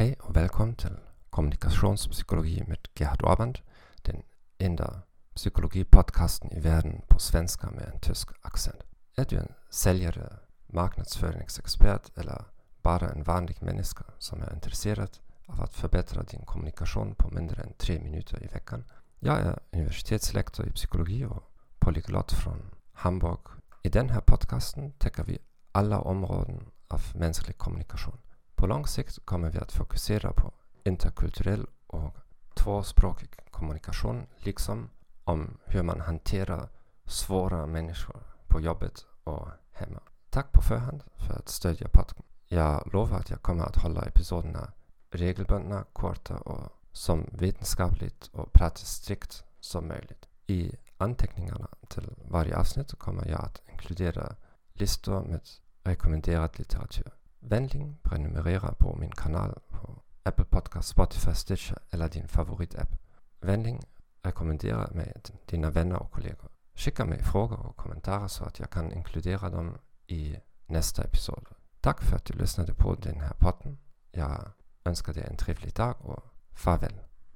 Hej och välkommen till kommunikationspsykologi med Gerhard Orband, den enda psykologipodcasten i världen på svenska med en tysk accent. Är du en säljare, marknadsföringsexpert eller bara en vanlig människa som är intresserad av att förbättra din kommunikation på mindre än tre minuter i veckan? Jag är universitetslektor i psykologi och polyglott från Hamburg. I den här podcasten täcker vi alla områden av mänsklig kommunikation. På lång sikt kommer vi att fokusera på interkulturell och tvåspråkig kommunikation liksom om hur man hanterar svåra människor på jobbet och hemma. Tack på förhand för att stödja podden. Jag lovar att jag kommer att hålla episoderna regelbundna, korta och som vetenskapligt och praktiskt strikt som möjligt. I anteckningarna till varje avsnitt kommer jag att inkludera listor med rekommenderad litteratur. Vänligen prenumerera på min kanal på Apple Podcast, Spotify, Stitcher eller din favoritapp. Vänligen rekommendera mig till dina vänner och kollegor. Skicka mig frågor och kommentarer så att jag kan inkludera dem i nästa episod. Tack för att du lyssnade på den här podden. Jag önskar dig en trevlig dag och farväl.